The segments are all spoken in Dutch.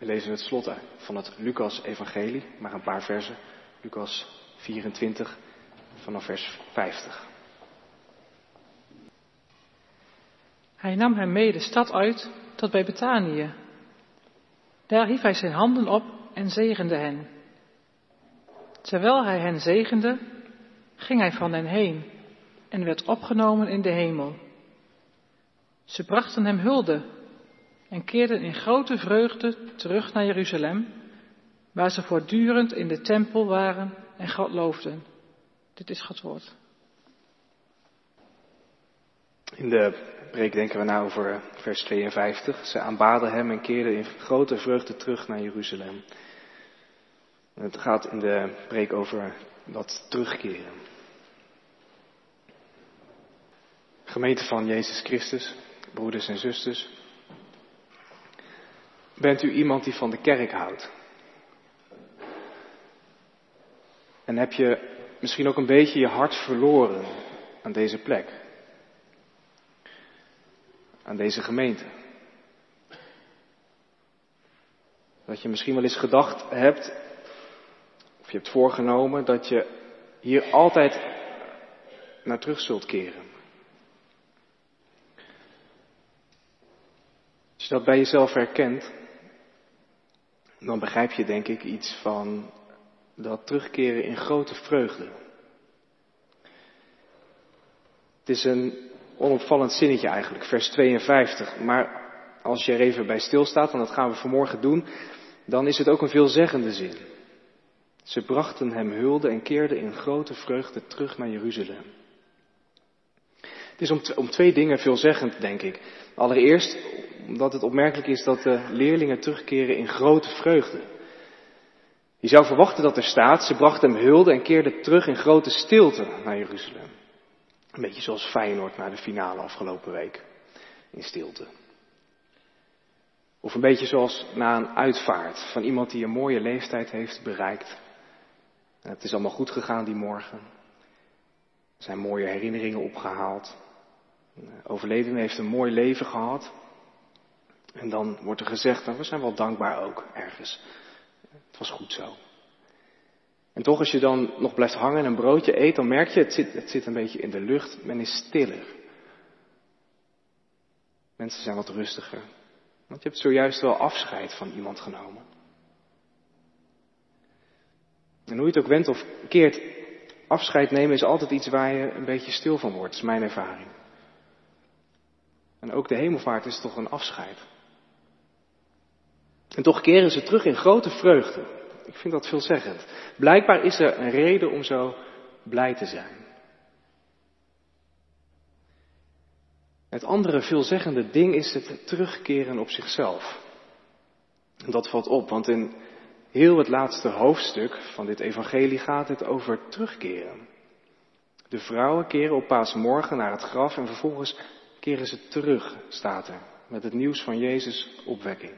We lezen het slot van het Lucas-evangelie, maar een paar versen. Lucas 24 vanaf vers 50. Hij nam hem mee de stad uit tot bij Betanië. Daar hief hij zijn handen op en zegende hen. Terwijl hij hen zegende, ging hij van hen heen en werd opgenomen in de hemel. Ze brachten hem hulde en keerden in grote vreugde terug naar Jeruzalem, waar ze voortdurend in de tempel waren en God loofden. Dit is Gods woord. In de preek denken we nou over vers 52. Ze aanbaden hem en keerden in grote vreugde terug naar Jeruzalem. het gaat in de preek over dat terugkeren. Gemeente van Jezus Christus, broeders en zusters. Bent u iemand die van de kerk houdt? En heb je misschien ook een beetje je hart verloren aan deze plek? Aan deze gemeente? Dat je misschien wel eens gedacht hebt, of je hebt voorgenomen, dat je hier altijd naar terug zult keren. Als je dat bij jezelf herkent, dan begrijp je denk ik iets van dat terugkeren in grote vreugde. Het is een onopvallend zinnetje eigenlijk, vers 52. Maar als je er even bij stilstaat, en dat gaan we vanmorgen doen, dan is het ook een veelzeggende zin. Ze brachten hem hulde en keerden in grote vreugde terug naar Jeruzalem. Het is om, om twee dingen veelzeggend, denk ik. Allereerst omdat het opmerkelijk is dat de leerlingen terugkeren in grote vreugde. Je zou verwachten dat er staat, ze brachten hem hulde en keerden terug in grote stilte naar Jeruzalem. Een beetje zoals Feyenoord na de finale afgelopen week. In stilte. Of een beetje zoals na een uitvaart van iemand die een mooie leeftijd heeft bereikt. En het is allemaal goed gegaan die morgen. Er zijn mooie herinneringen opgehaald. De overledene heeft een mooi leven gehad. En dan wordt er gezegd, nou, we zijn wel dankbaar ook ergens. Het was goed zo. En toch, als je dan nog blijft hangen en een broodje eet, dan merk je, het zit, het zit een beetje in de lucht. Men is stiller. Mensen zijn wat rustiger. Want je hebt zojuist wel afscheid van iemand genomen. En hoe je het ook went of keert, afscheid nemen is altijd iets waar je een beetje stil van wordt, is mijn ervaring. En ook de hemelvaart is toch een afscheid. En toch keren ze terug in grote vreugde. Ik vind dat veelzeggend. Blijkbaar is er een reden om zo blij te zijn. Het andere veelzeggende ding is het terugkeren op zichzelf. En dat valt op, want in heel het laatste hoofdstuk van dit evangelie gaat het over terugkeren. De vrouwen keren op paasmorgen naar het graf en vervolgens keren ze terug, staat er, met het nieuws van Jezus' opwekking.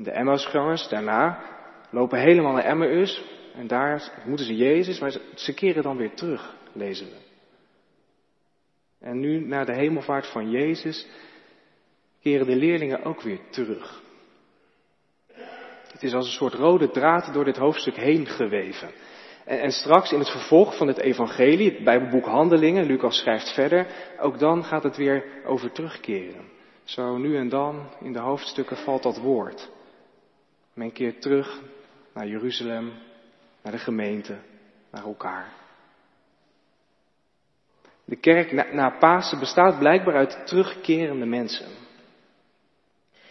En de Emmausgangers daarna lopen helemaal naar Emmaus en daar moeten ze Jezus, maar ze keren dan weer terug, lezen we. En nu, na de hemelvaart van Jezus, keren de leerlingen ook weer terug. Het is als een soort rode draad door dit hoofdstuk heen geweven. En, en, straks in het vervolg van het evangelie, het Bijbelboek Handelingen, Lucas schrijft verder, ook dan gaat het weer over terugkeren. Zo nu en dan in de hoofdstukken valt dat woord. Men keert terug naar Jeruzalem, naar de gemeente, naar elkaar. De kerk na, na Pasen bestaat blijkbaar uit terugkerende mensen.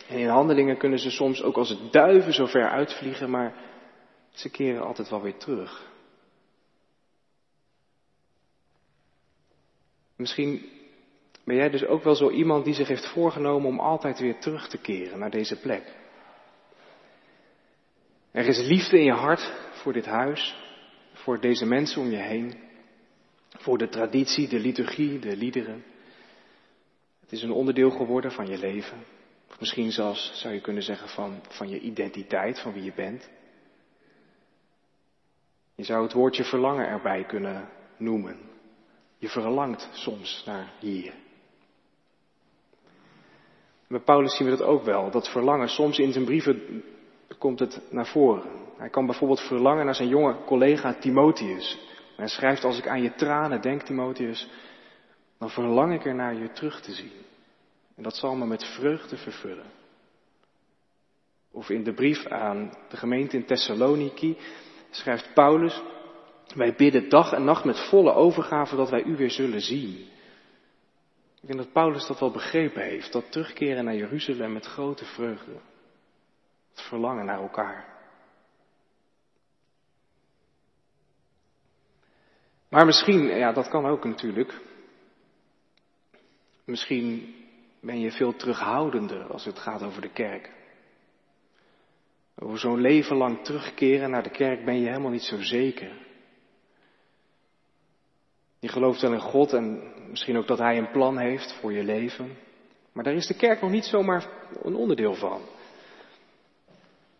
En in handelingen kunnen ze soms ook als duiven zo ver uitvliegen, maar ze keren altijd wel weer terug. Misschien ben jij dus ook wel zo iemand die zich heeft voorgenomen om altijd weer terug te keren naar deze plek. Er is liefde in je hart voor dit huis, voor deze mensen om je heen, voor de traditie, de liturgie, de liederen. Het is een onderdeel geworden van je leven. Of misschien zelfs zou je kunnen zeggen van, van je identiteit, van wie je bent. Je zou het woordje verlangen erbij kunnen noemen. Je verlangt soms naar hier. Bij Paulus zien we dat ook wel, dat verlangen. Soms in zijn brieven komt het naar voren. Hij kan bijvoorbeeld verlangen naar zijn jonge collega Timotheus. hij schrijft, als ik aan je tranen denk, Timotheus, dan verlang ik er naar je terug te zien. En dat zal me met vreugde vervullen. Of in de brief aan de gemeente in Thessaloniki schrijft Paulus, wij bidden dag en nacht met volle overgave dat wij u weer zullen zien. Ik denk dat Paulus dat wel begrepen heeft, dat terugkeren naar Jeruzalem met grote vreugde. Verlangen naar elkaar. Maar misschien, ja, dat kan ook natuurlijk. Misschien ben je veel terughoudender als het gaat over de kerk. Over zo'n leven lang terugkeren naar de kerk ben je helemaal niet zo zeker. Je gelooft wel in God en misschien ook dat Hij een plan heeft voor je leven. Maar daar is de kerk nog niet zomaar een onderdeel van.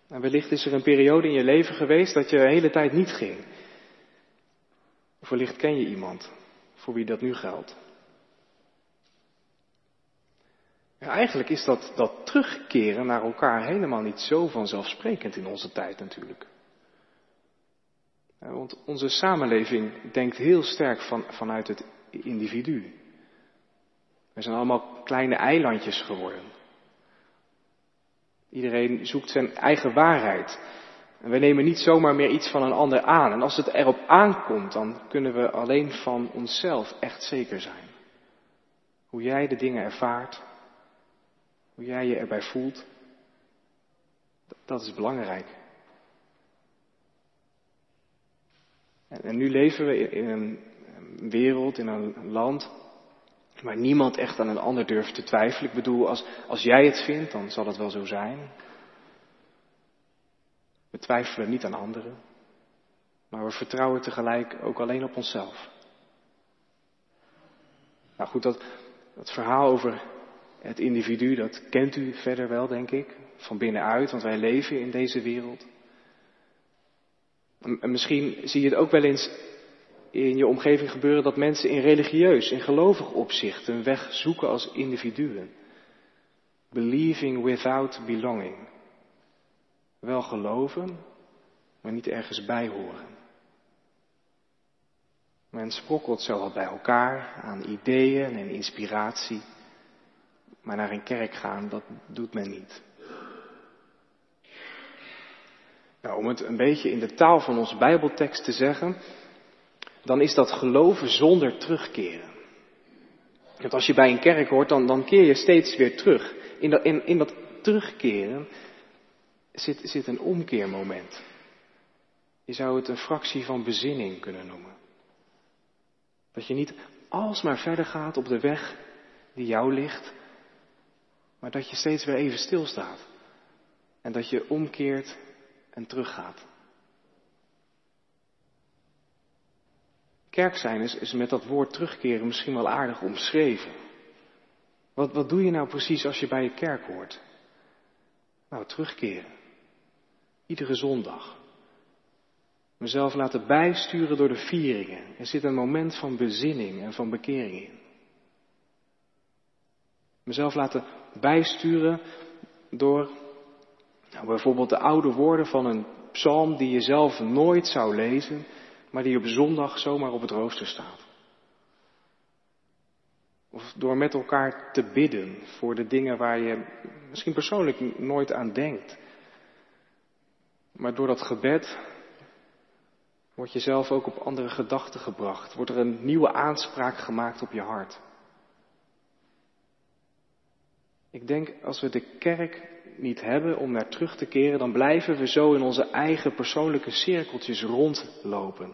En wellicht is er een periode in je leven geweest dat je de hele tijd niet ging. Of wellicht ken je iemand voor wie dat nu geldt. Ja, eigenlijk is dat, dat terugkeren naar elkaar helemaal niet zo vanzelfsprekend in onze tijd natuurlijk. want onze samenleving denkt heel sterk van, vanuit het individu. We zijn allemaal kleine eilandjes geworden. Iedereen zoekt zijn eigen waarheid. En we nemen niet zomaar meer iets van een ander aan. En als het erop aankomt, dan kunnen we alleen van onszelf echt zeker zijn. Hoe jij de dingen ervaart, hoe jij je erbij voelt, dat is belangrijk. En nu leven we in een wereld, in een land, waar niemand echt aan een ander durft te twijfelen. Ik bedoel, als, als jij het vindt, dan zal het wel zo zijn. We twijfelen niet aan anderen, maar we vertrouwen tegelijk ook alleen op onszelf. Nou goed, dat, dat verhaal over het individu, dat kent u verder wel, denk ik, van binnenuit, want wij leven in deze wereld. En misschien zie je het ook wel eens in je omgeving gebeuren dat mensen in religieus, in gelovig opzicht een weg zoeken als individuen. Believing without belonging. Wel geloven, maar niet ergens bij horen. Men sprokkelt zo wat bij elkaar aan ideeën en inspiratie. Maar naar een kerk gaan, dat doet men niet. Nou, om het een beetje in de taal van onze Bijbeltekst te zeggen, dan is dat geloven zonder terugkeren. Want als je bij een kerk hoort, dan, dan keer je steeds weer terug. In dat, in, in terugkeren zit, zit een omkeermoment. Je zou het een fractie van bezinning kunnen noemen. Dat je niet alsmaar verder gaat op de weg die jou ligt, maar dat je steeds weer even stilstaat. En dat je omkeert en teruggaat. Kerk zijn is, is met dat woord terugkeren misschien wel aardig omschreven. Wat, wat doe je nou precies als je bij je kerk hoort? Nou, terugkeren. Iedere zondag. Mezelf laten bijsturen door de vieringen. Er zit een moment van bezinning en van bekering in. Mezelf laten bijsturen door nou, bijvoorbeeld de oude woorden van een psalm die je zelf nooit zou lezen, maar die op zondag zomaar op het rooster staat. Of door met elkaar te bidden voor de dingen waar je misschien persoonlijk nooit aan denkt. Maar door dat gebed word je zelf ook op andere gedachten gebracht. Wordt er een nieuwe aanspraak gemaakt op je hart. Ik denk als we de kerk niet hebben om naar terug te keren, dan blijven we zo in onze eigen persoonlijke cirkeltjes rondlopen.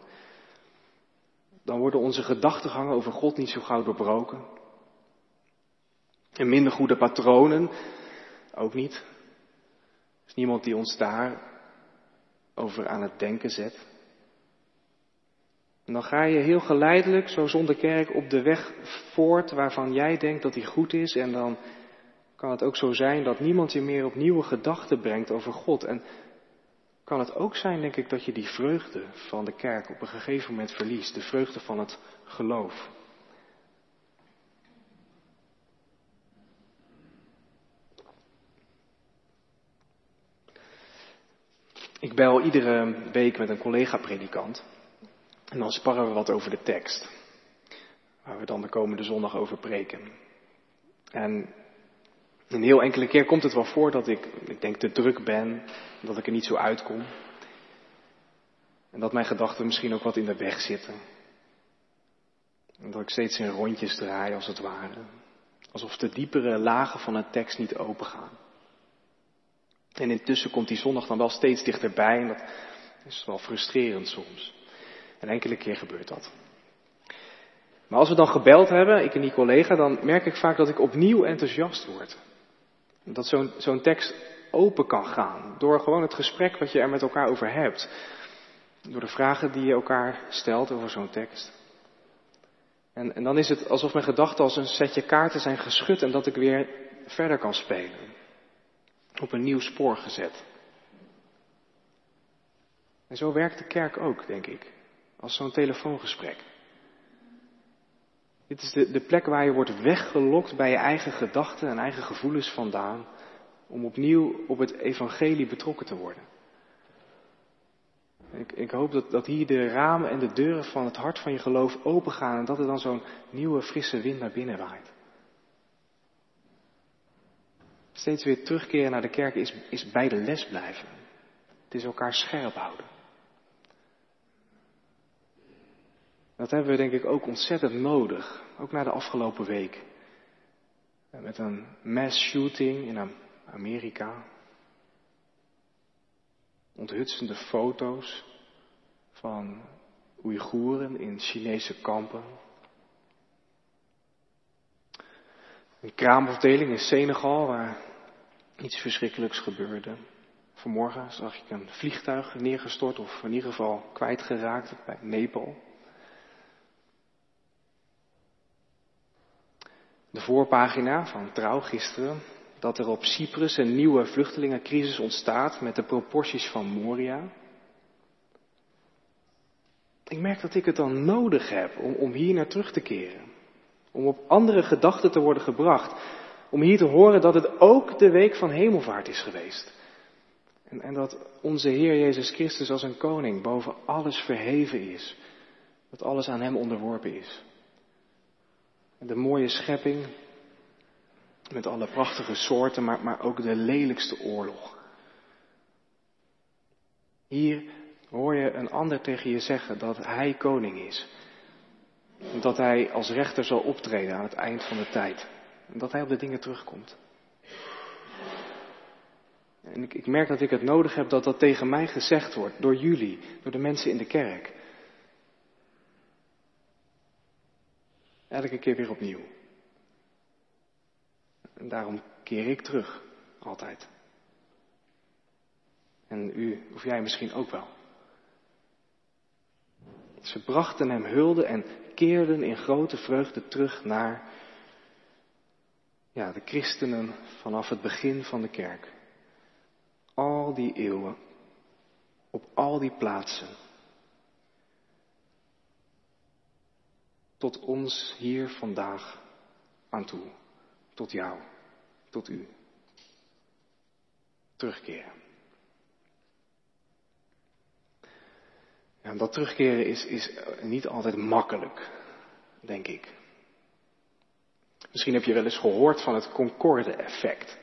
Dan worden onze gedachtegangen over God niet zo gauw doorbroken. En minder goede patronen ook niet. Er is niemand die ons daar over aan het denken zet. En dan ga je heel geleidelijk, zo zonder kerk, op de weg voort waarvan jij denkt dat die goed is. En dan kan het ook zo zijn dat niemand je meer op nieuwe gedachten brengt over God. En kan het ook zijn, denk ik, dat je die vreugde van de kerk op een gegeven moment verliest, de vreugde van het geloof. Ik bel iedere week met een collega-predikant en dan sparren we wat over de tekst, waar we dan de komende zondag over preken. En een heel enkele keer komt het wel voor dat ik, ik denk, te druk ben. Dat ik er niet zo uitkom. En dat mijn gedachten misschien ook wat in de weg zitten. En dat ik steeds in rondjes draai, als het ware. Alsof de diepere lagen van een tekst niet opengaan. En intussen komt die zondag dan wel steeds dichterbij en dat is wel frustrerend soms. En enkele keer gebeurt dat. Maar als we dan gebeld hebben, ik en die collega, dan merk ik vaak dat ik opnieuw enthousiast word. Dat zo'n tekst open kan gaan. Door gewoon het gesprek wat je er met elkaar over hebt. Door de vragen die je elkaar stelt over zo'n tekst. En, en dan is het alsof mijn gedachten als een setje kaarten zijn geschud en dat ik weer verder kan spelen. Op een nieuw spoor gezet. En zo werkt de kerk ook, denk ik. Als zo'n telefoongesprek. Dit is de, de plek waar je wordt weggelokt bij je eigen gedachten en eigen gevoelens vandaan. Om opnieuw op het evangelie betrokken te worden. Ik, ik hoop dat, dat hier de ramen en de deuren van het hart van je geloof opengaan en dat er dan zo'n nieuwe frisse wind naar binnen waait. Steeds weer terugkeren naar de kerk is, is bij de les blijven. Het is elkaar scherp houden. Dat hebben we denk ik ook ontzettend nodig, ook na de afgelopen week. Met een mass shooting in Amerika, onthutsende foto's van Oeigoeren in Chinese kampen. Een kraamafdeling in Senegal waar iets verschrikkelijks gebeurde. Vanmorgen zag ik een vliegtuig neergestort of in ieder geval kwijtgeraakt bij Nepal. De voorpagina van Trouw gisteren dat er op Cyprus een nieuwe vluchtelingencrisis ontstaat met de proporties van Moria. Ik merk dat ik het dan nodig heb om, om hier naar terug te keren. Om op andere gedachten te worden gebracht. Om hier te horen dat het ook de week van hemelvaart is geweest. En, en dat onze Heer Jezus Christus als een koning boven alles verheven is. Dat alles aan Hem onderworpen is. De mooie schepping met alle prachtige soorten, maar, maar ook de lelijkste oorlog. Hier hoor je een ander tegen je zeggen dat hij koning is. Dat hij als rechter zal optreden aan het eind van de tijd. En dat hij op de dingen terugkomt. En ik, ik merk dat ik het nodig heb dat dat tegen mij gezegd wordt. Door jullie, door de mensen in de kerk. Elke keer weer opnieuw. En daarom keer ik terug, altijd. En u, of jij misschien ook wel. Ze brachten hem hulde en keerden in grote vreugde terug naar ja, de christenen vanaf het begin van de kerk. Al die eeuwen, op al die plaatsen. Tot ons hier vandaag aan toe tot jou, tot u. Terugkeren. Dat terugkeren is, is niet altijd makkelijk, denk ik. Misschien heb je wel eens gehoord van het Concorde-effect.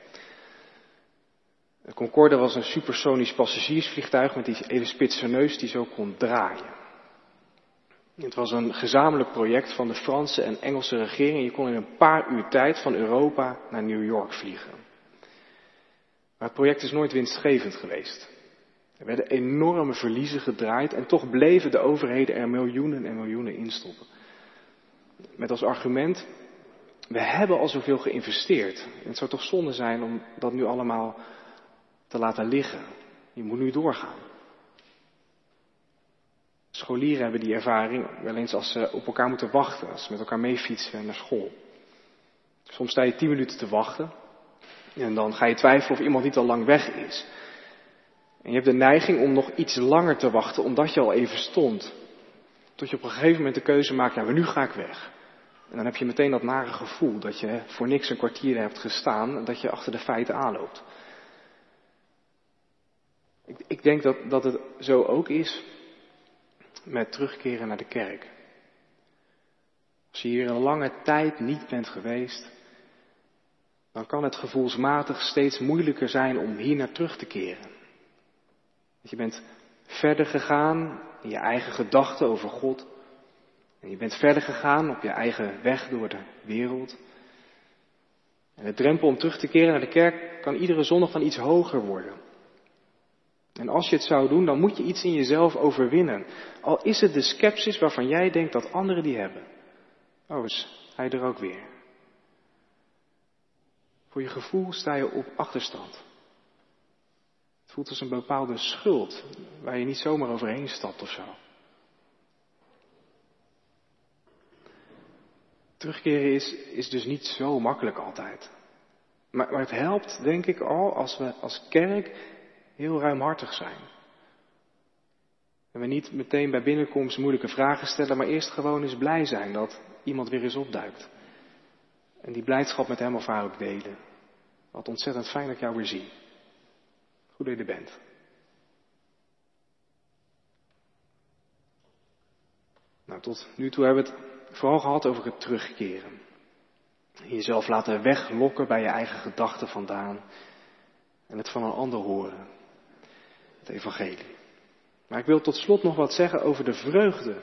De Concorde was een supersonisch passagiersvliegtuig met die hele spitse neus die zo kon draaien. Het was een gezamenlijk project van de Franse en Engelse regering. Je kon in een paar uur tijd van Europa naar New York vliegen. Maar het project is nooit winstgevend geweest. Er werden enorme verliezen gedraaid en toch bleven de overheden er miljoenen en miljoenen in stoppen. Met als argument, we hebben al zoveel geïnvesteerd. En het zou toch zonde zijn om dat nu allemaal te laten liggen. Je moet nu doorgaan. Scholieren hebben die ervaring wel eens als ze op elkaar moeten wachten, als ze met elkaar meefietsen naar school. Soms sta je tien minuten te wachten en dan ga je twijfelen of iemand niet al lang weg is. En je hebt de neiging om nog iets langer te wachten omdat je al even stond. Tot je op een gegeven moment de keuze maakt, ja, maar nu ga ik weg. En dan heb je meteen dat nare gevoel dat je voor niks een kwartier hebt gestaan en dat je achter de feiten aanloopt. Ik, ik denk dat, dat het zo ook is met terugkeren naar de kerk. Als je hier een lange tijd niet bent geweest, dan kan het gevoelsmatig steeds moeilijker zijn om hier naar terug te keren. Je bent verder gegaan in je eigen gedachten over God. En je bent verder gegaan op je eigen weg door de wereld. En de drempel om terug te keren naar de kerk kan iedere zondag dan iets hoger worden. En als je het zou doen, dan moet je iets in jezelf overwinnen. Al is het de sceptisch waarvan jij denkt dat anderen die hebben. Oh, is hij er ook weer. Voor je gevoel sta je op achterstand. Het voelt als een bepaalde schuld waar je niet zomaar overheen stapt of zo. Terugkeren is, is dus niet zo makkelijk altijd. Maar, maar het helpt, denk ik al, als we als kerk heel ruimhartig zijn. En we niet meteen bij binnenkomst moeilijke vragen stellen, maar eerst gewoon eens blij zijn dat iemand weer eens opduikt. En die blijdschap met hem of haar ook delen. Wat ontzettend fijn dat ik jou weer zie. Goed dat je er bent. Nou, tot nu toe hebben we het vooral gehad over het terugkeren. Jezelf laten weglokken bij je eigen gedachten vandaan. En het van een ander horen. Het evangelie. Maar ik wil tot slot nog wat zeggen over de vreugde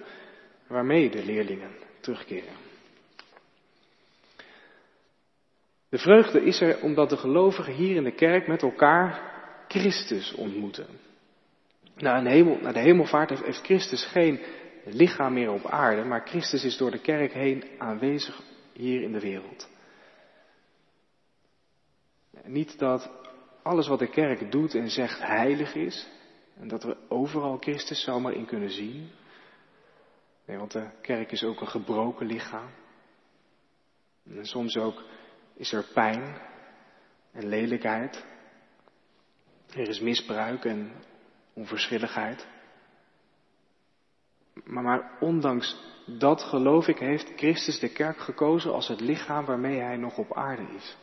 waarmee de leerlingen terugkeren. De vreugde is er omdat de gelovigen hier in de kerk met elkaar Christus ontmoeten. Na, hemel, na de hemelvaart heeft Christus geen lichaam meer op aarde, maar Christus is door de kerk heen aanwezig hier in de wereld. Niet dat alles wat de kerk doet en zegt heilig is, en dat we overal Christus zomaar in kunnen zien. Nee, want de kerk is ook een gebroken lichaam. En soms ook is er pijn en lelijkheid. Er is misbruik en onverschilligheid. Maar, maar ondanks dat geloof ik heeft Christus de kerk gekozen als het lichaam waarmee hij nog op aarde is.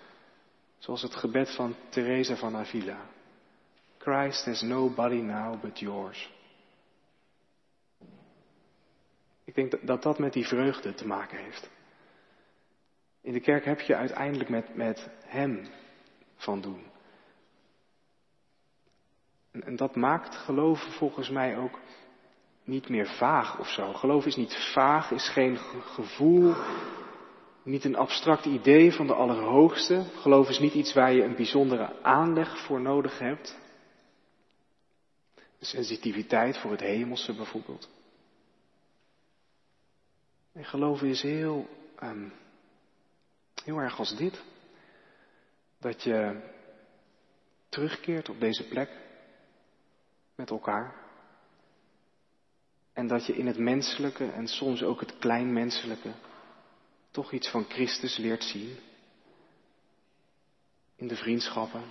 Zoals het gebed van Teresa van Avila. Christ has nobody now but yours. Ik denk dat dat met die vreugde te maken heeft. In de kerk heb je uiteindelijk met, met Hem van doen. En, en dat maakt geloven volgens mij ook niet meer vaag of zo. Geloof is niet vaag, is geen gevoel, niet een abstract idee van de Allerhoogste. Geloof is niet iets waar je een bijzondere aanleg voor nodig hebt. Sensitiviteit voor het hemelse bijvoorbeeld. En geloven is heel, um, heel erg als dit. Dat je terugkeert op deze plek met elkaar. En dat je in het menselijke en soms ook het kleinmenselijke toch iets van Christus leert zien. In de vriendschappen.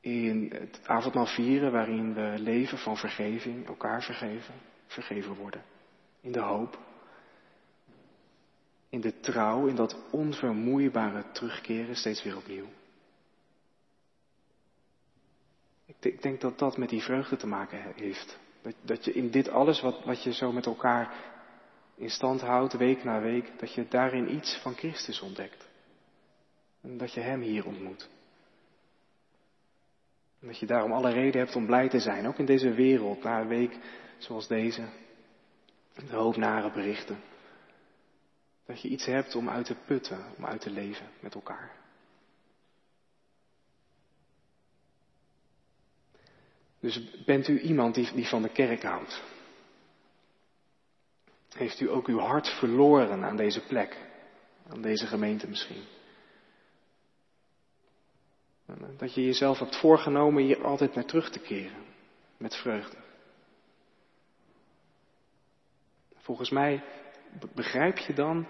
In het avondmaal vieren waarin we leven van vergeving, elkaar vergeven, vergeven worden. In de hoop. In de trouw, in dat onvermoeibare terugkeren steeds weer opnieuw. Ik denk dat dat met die vreugde te maken heeft. Dat, je in dit alles wat, wat je zo met elkaar in stand houdt, week na week, dat je daarin iets van Christus ontdekt. En dat je Hem hier ontmoet. En dat je daarom alle reden hebt om blij te zijn, ook in deze wereld, na een week zoals deze. De hoop nare berichten. Dat je iets hebt om uit te putten, om uit te leven met elkaar. Dus bent u iemand die, die van de kerk houdt? Heeft u ook uw hart verloren aan deze plek? Aan deze gemeente misschien? Dat je jezelf hebt voorgenomen hier altijd naar terug te keren. Met vreugde. Volgens mij begrijp je dan.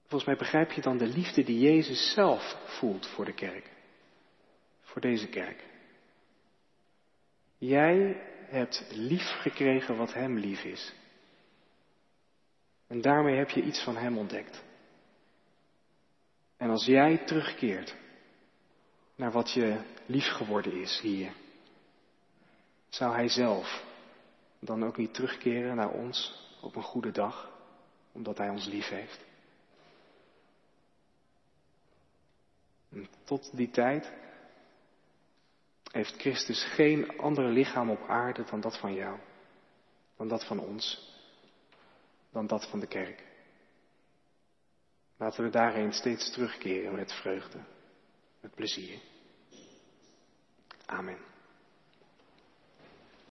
Volgens mij begrijp je dan de liefde die Jezus zelf voelt voor de kerk. Voor deze kerk. Jij hebt lief gekregen wat Hem lief is. En daarmee heb je iets van Hem ontdekt. En als jij terugkeert, naar wat je lief geworden is hier? Zou Hij zelf dan ook niet terugkeren naar ons op een goede dag, omdat Hij ons lief heeft? En tot die tijd heeft Christus geen andere lichaam op aarde dan dat van jou, dan dat van ons, dan dat van de kerk. Laten we daarheen steeds terugkeren met vreugde, met plezier. Amen.